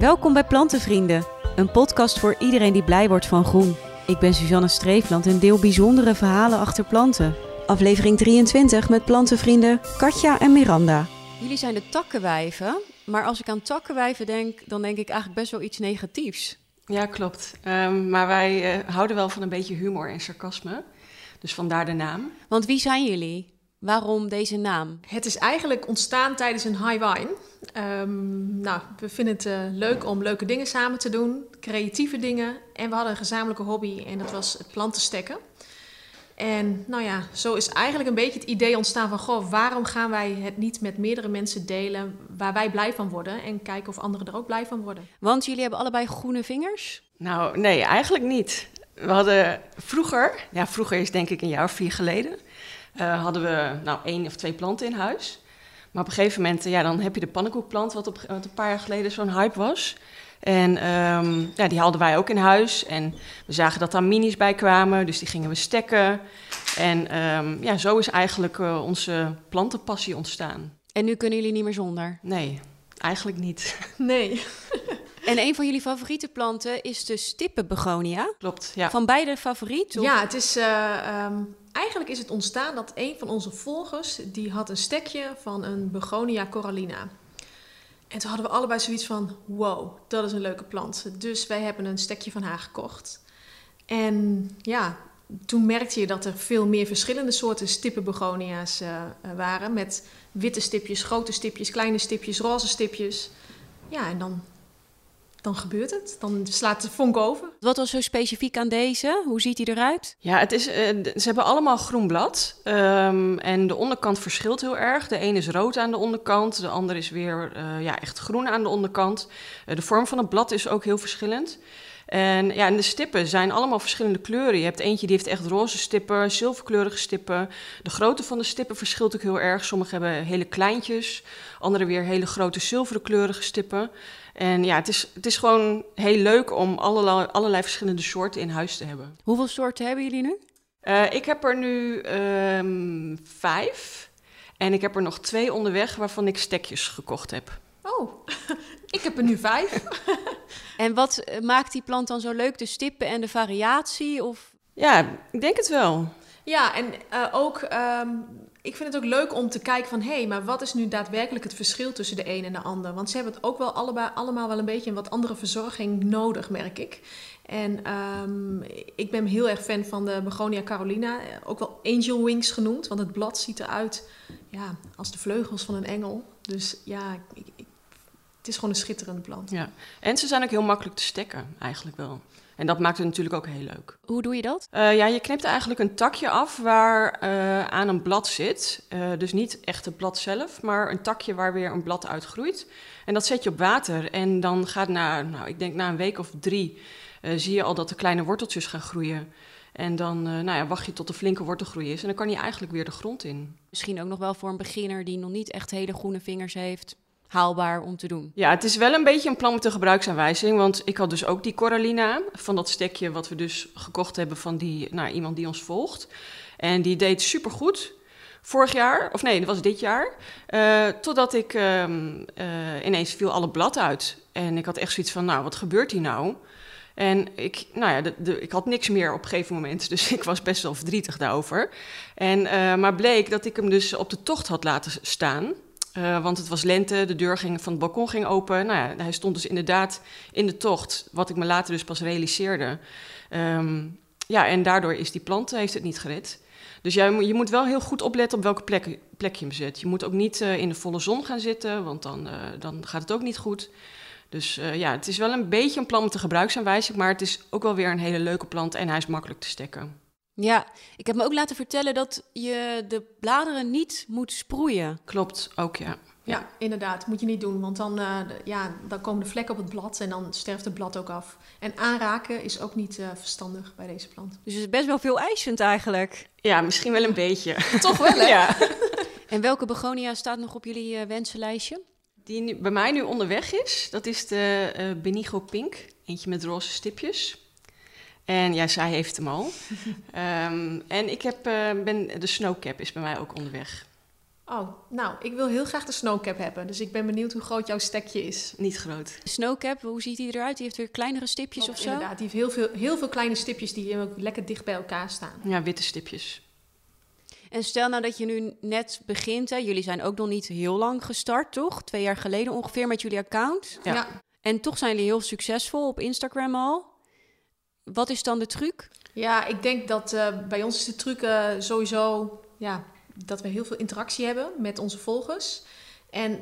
Welkom bij Plantenvrienden, een podcast voor iedereen die blij wordt van groen. Ik ben Suzanne Streefland en deel bijzondere verhalen achter planten. Aflevering 23 met plantenvrienden Katja en Miranda. Jullie zijn de takkenwijven, maar als ik aan takkenwijven denk, dan denk ik eigenlijk best wel iets negatiefs. Ja, klopt. Um, maar wij uh, houden wel van een beetje humor en sarcasme. Dus vandaar de naam. Want wie zijn jullie? Waarom deze naam? Het is eigenlijk ontstaan tijdens een high wine. Um, nou, we vinden het uh, leuk om leuke dingen samen te doen, creatieve dingen. En we hadden een gezamenlijke hobby en dat was het planten stekken. En nou ja, zo is eigenlijk een beetje het idee ontstaan van... goh, waarom gaan wij het niet met meerdere mensen delen waar wij blij van worden... en kijken of anderen er ook blij van worden. Want jullie hebben allebei groene vingers? Nou, nee, eigenlijk niet. We hadden vroeger, ja, vroeger is denk ik een jaar of vier geleden... Uh, hadden we nou één of twee planten in huis. Maar op een gegeven moment, ja, dan heb je de pannenkoekplant... wat, op, wat een paar jaar geleden zo'n hype was... En um, ja, die hadden wij ook in huis. En we zagen dat daar minis bij kwamen, dus die gingen we stekken. En um, ja, zo is eigenlijk uh, onze plantenpassie ontstaan. En nu kunnen jullie niet meer zonder? Nee, eigenlijk niet. Nee. En een van jullie favoriete planten is de stippenbegonia. Klopt, ja. Van beide favoriet? Of? Ja, het is, uh, um, eigenlijk is het ontstaan dat een van onze volgers... die had een stekje van een begonia corallina. En toen hadden we allebei zoiets van: wow, dat is een leuke plant. Dus wij hebben een stekje van haar gekocht. En ja, toen merkte je dat er veel meer verschillende soorten stippenbegonia's uh, waren. Met witte stipjes, grote stipjes, kleine stipjes, roze stipjes. Ja, en dan, dan gebeurt het. Dan slaat de vonk over. Wat was zo specifiek aan deze? Hoe ziet hij eruit? Ja, het is, uh, ze hebben allemaal groen blad. Um, en de onderkant verschilt heel erg. De een is rood aan de onderkant, de ander is weer uh, ja, echt groen aan de onderkant. Uh, de vorm van het blad is ook heel verschillend. En, ja, en de stippen zijn allemaal verschillende kleuren. Je hebt eentje die heeft echt roze stippen, zilverkleurige stippen. De grootte van de stippen verschilt ook heel erg. Sommige hebben hele kleintjes, andere weer hele grote zilveren kleurige stippen. En ja, het is, het is gewoon heel leuk om allerlei, allerlei verschillende soorten in huis te hebben. Hoeveel soorten hebben jullie nu? Uh, ik heb er nu um, vijf. En ik heb er nog twee onderweg waarvan ik stekjes gekocht heb. Oh, ik heb er nu vijf. en wat maakt die plant dan zo leuk? De stippen en de variatie? Of? Ja, ik denk het wel. Ja, en uh, ook, um, ik vind het ook leuk om te kijken van... hé, hey, maar wat is nu daadwerkelijk het verschil tussen de een en de ander? Want ze hebben het ook wel allebei, allemaal wel een beetje een wat andere verzorging nodig, merk ik. En um, ik ben heel erg fan van de Begonia Carolina. Ook wel angel wings genoemd, want het blad ziet eruit ja, als de vleugels van een engel. Dus ja, ik, ik, het is gewoon een schitterende plant. Ja, en ze zijn ook heel makkelijk te stekken, eigenlijk wel. En dat maakt het natuurlijk ook heel leuk. Hoe doe je dat? Uh, ja, je knipt eigenlijk een takje af waar uh, aan een blad zit. Uh, dus niet echt het blad zelf, maar een takje waar weer een blad uitgroeit. En dat zet je op water. En dan gaat na, nou, ik denk na een week of drie, zie je al dat de kleine worteltjes gaan groeien. En dan nou ja, wacht je tot de flinke wortelgroei is. En dan kan je eigenlijk weer de grond in. Misschien ook nog wel voor een beginner die nog niet echt hele groene vingers heeft haalbaar om te doen. Ja, het is wel een beetje een plan met de gebruiksaanwijzing. Want ik had dus ook die Corallina van dat stekje wat we dus gekocht hebben van die, nou, iemand die ons volgt. En die deed supergoed. Vorig jaar, of nee, dat was dit jaar. Uh, totdat ik uh, uh, ineens viel alle blad uit. En ik had echt zoiets van, nou, wat gebeurt hier nou? En ik, nou ja, ik had niks meer op een gegeven moment, dus ik was best wel verdrietig daarover. En, maar bleek dat ik hem dus op de tocht had laten staan. Uh, want het was lente, de deur ging, van het balkon ging open. Nou ja, hij stond dus inderdaad in de tocht, wat ik me later dus pas realiseerde. Um, ja, en daardoor is die plant, heeft het niet gered. Dus jij, je moet wel heel goed opletten op welke plek, plek je hem zet. Je moet ook niet uh, in de volle zon gaan zitten, want dan, uh, dan gaat het ook niet goed. Dus ja, het is wel een beetje een plan met de gebruiksaanwijzing, maar het is ook wel weer een hele leuke plant en hij is makkelijk te stekken. Ja, ik heb me ook laten vertellen dat je de bladeren niet moet sproeien. Klopt, ook ja. Ja, ja inderdaad. Moet je niet doen, want dan, uh, ja, dan komen de vlekken op het blad en dan sterft het blad ook af. En aanraken is ook niet uh, verstandig bij deze plant. Dus het is best wel veel eisend eigenlijk. Ja, misschien wel een beetje. Toch wel, hè? ja. En welke begonia staat nog op jullie uh, wensenlijstje? Die nu, bij mij nu onderweg is, dat is de Benigo Pink. Eentje met roze stipjes. En ja, zij heeft hem al. um, en ik heb, uh, ben, de snowcap is bij mij ook onderweg. Oh, nou, ik wil heel graag de snowcap hebben. Dus ik ben benieuwd hoe groot jouw stekje is. Niet groot. Snowcap, hoe ziet die eruit? Die heeft weer kleinere stipjes Klopt, of zo? Inderdaad, die heeft heel veel, heel veel kleine stipjes die ook lekker dicht bij elkaar staan. Ja, witte stipjes. En stel nou dat je nu net begint, hè. jullie zijn ook nog niet heel lang gestart, toch? Twee jaar geleden ongeveer met jullie account. Ja. En toch zijn jullie heel succesvol op Instagram al. Wat is dan de truc? Ja, ik denk dat eh, bij ons is de truc eh, sowieso ja, dat we heel veel interactie hebben met onze volgers. En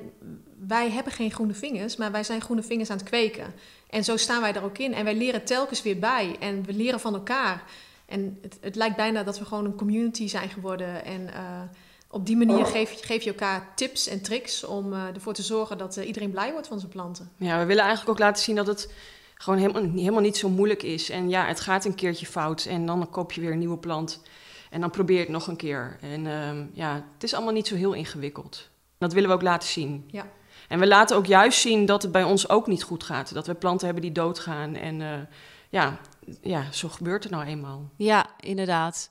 wij hebben geen groene vingers, maar wij zijn groene vingers aan het kweken. En zo staan wij er ook in. En wij leren telkens weer bij. En we leren van elkaar. En het, het lijkt bijna dat we gewoon een community zijn geworden. En eh, op die manier geef, je- geef je elkaar tips en tricks om eh, ervoor te zorgen dat iedereen blij wordt van zijn planten. Ja, we willen eigenlijk ook laten zien dat het gewoon helemaal, helemaal niet zo moeilijk is. En ja, het gaat een keertje fout en dan koop je weer een nieuwe plant. En dan probeer je het nog een keer. En ehm, ja, het is allemaal niet zo heel ingewikkeld. Dat willen we ook laten zien. Ja. En we laten ook juist zien dat het bij ons ook niet goed gaat. Dat we planten hebben die doodgaan. En eh, ja, ja, zo gebeurt het nou eenmaal. Ja, inderdaad.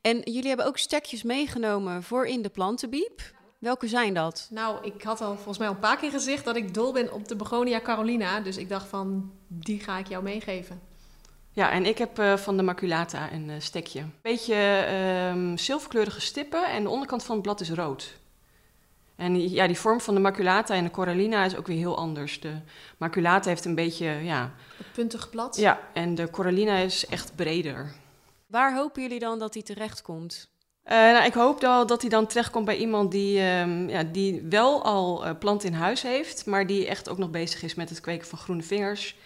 En jullie hebben ook stekjes meegenomen voor in de plantenbiep. Welke zijn dat? Nou, ik had al volgens mij al een paar keer gezegd dat ik dol ben op de Begonia Carolina. Dus ik dacht van, die ga ik jou meegeven. Ja, en ik heb eh, van de maculata een eh, stekje. Een beetje ehm, zilverkleurige stippen en de onderkant van het blad is rood. En die- ja, die vorm van de maculata en de corallina is ook weer heel anders. De maculata heeft een beetje, ja, Het puntige blad. ja en de corallina is echt breder. Waar hopen jullie dan dat die terechtkomt? Eh, nou, ik hoop wel dat hij dan terechtkomt bij iemand die, ehm, ja, die wel al eh, planten in huis heeft, maar die echt ook nog bezig is met het kweken van groene vingers.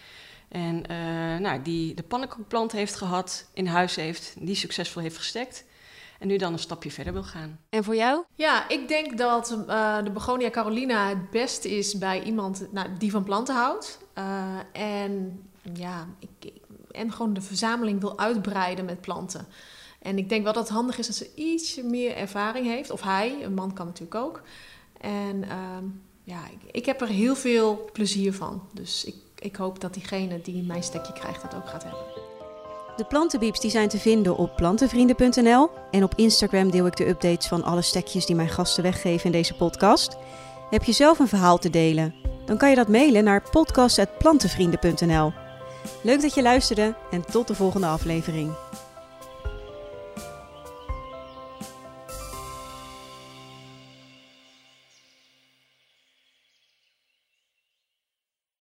En eh, nou, die de pannenkoekplant heeft gehad, in huis heeft, die succesvol heeft gestekt. En nu dan een stapje verder wil gaan. En voor jou? Ja, ik denk dat eh, de Begonia Carolina het best is bij iemand nou, die van planten houdt. Eh, en, ja, ik, ik- en gewoon de verzameling wil uitbreiden met planten. En ik denk wel dat het handig is dat ze ietsje meer ervaring heeft. Of hij, een man kan natuurlijk ook. En ehm, ja, ik, ik heb er heel veel plezier van. Dus ik, ik hoop dat diegene die mijn stekje krijgt dat ook gaat hebben. De plantenbieps die zijn te vinden op plantenvrienden.nl. En op Instagram deel ik de updates van alle stekjes die mijn gasten weggeven in deze podcast. Heb je zelf een verhaal te delen? Dan kan je dat mailen naar podcast.plantenvrienden.nl. Leuk dat je luisterde en tot de volgende aflevering.